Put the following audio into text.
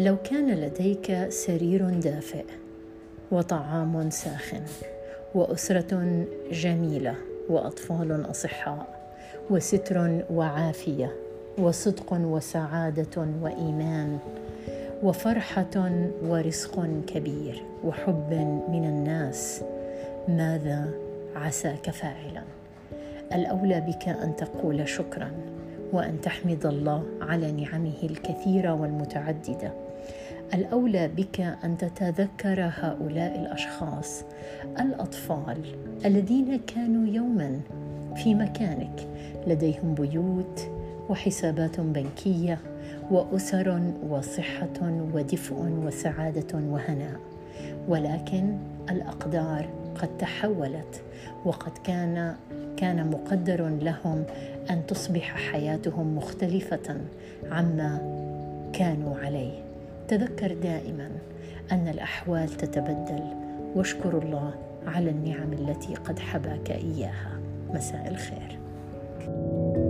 لو كان لديك سرير دافئ وطعام ساخن وأسرة جميلة وأطفال أصحاء وستر وعافية وصدق وسعادة وإيمان وفرحة ورزق كبير وحب من الناس ماذا عساك فاعلا؟ الأولى بك أن تقول شكرا. وأن تحمد الله على نعمه الكثيرة والمتعددة. الأولى بك أن تتذكر هؤلاء الأشخاص الأطفال الذين كانوا يوما في مكانك. لديهم بيوت وحسابات بنكية وأسر وصحة ودفء وسعادة وهناء. ولكن الأقدار قد تحولت وقد كان كان مقدر لهم أن تصبح حياتهم مختلفة عما كانوا عليه. تذكر دائما أن الأحوال تتبدل. واشكر الله على النعم التي قد حباك إياها. مساء الخير. thank you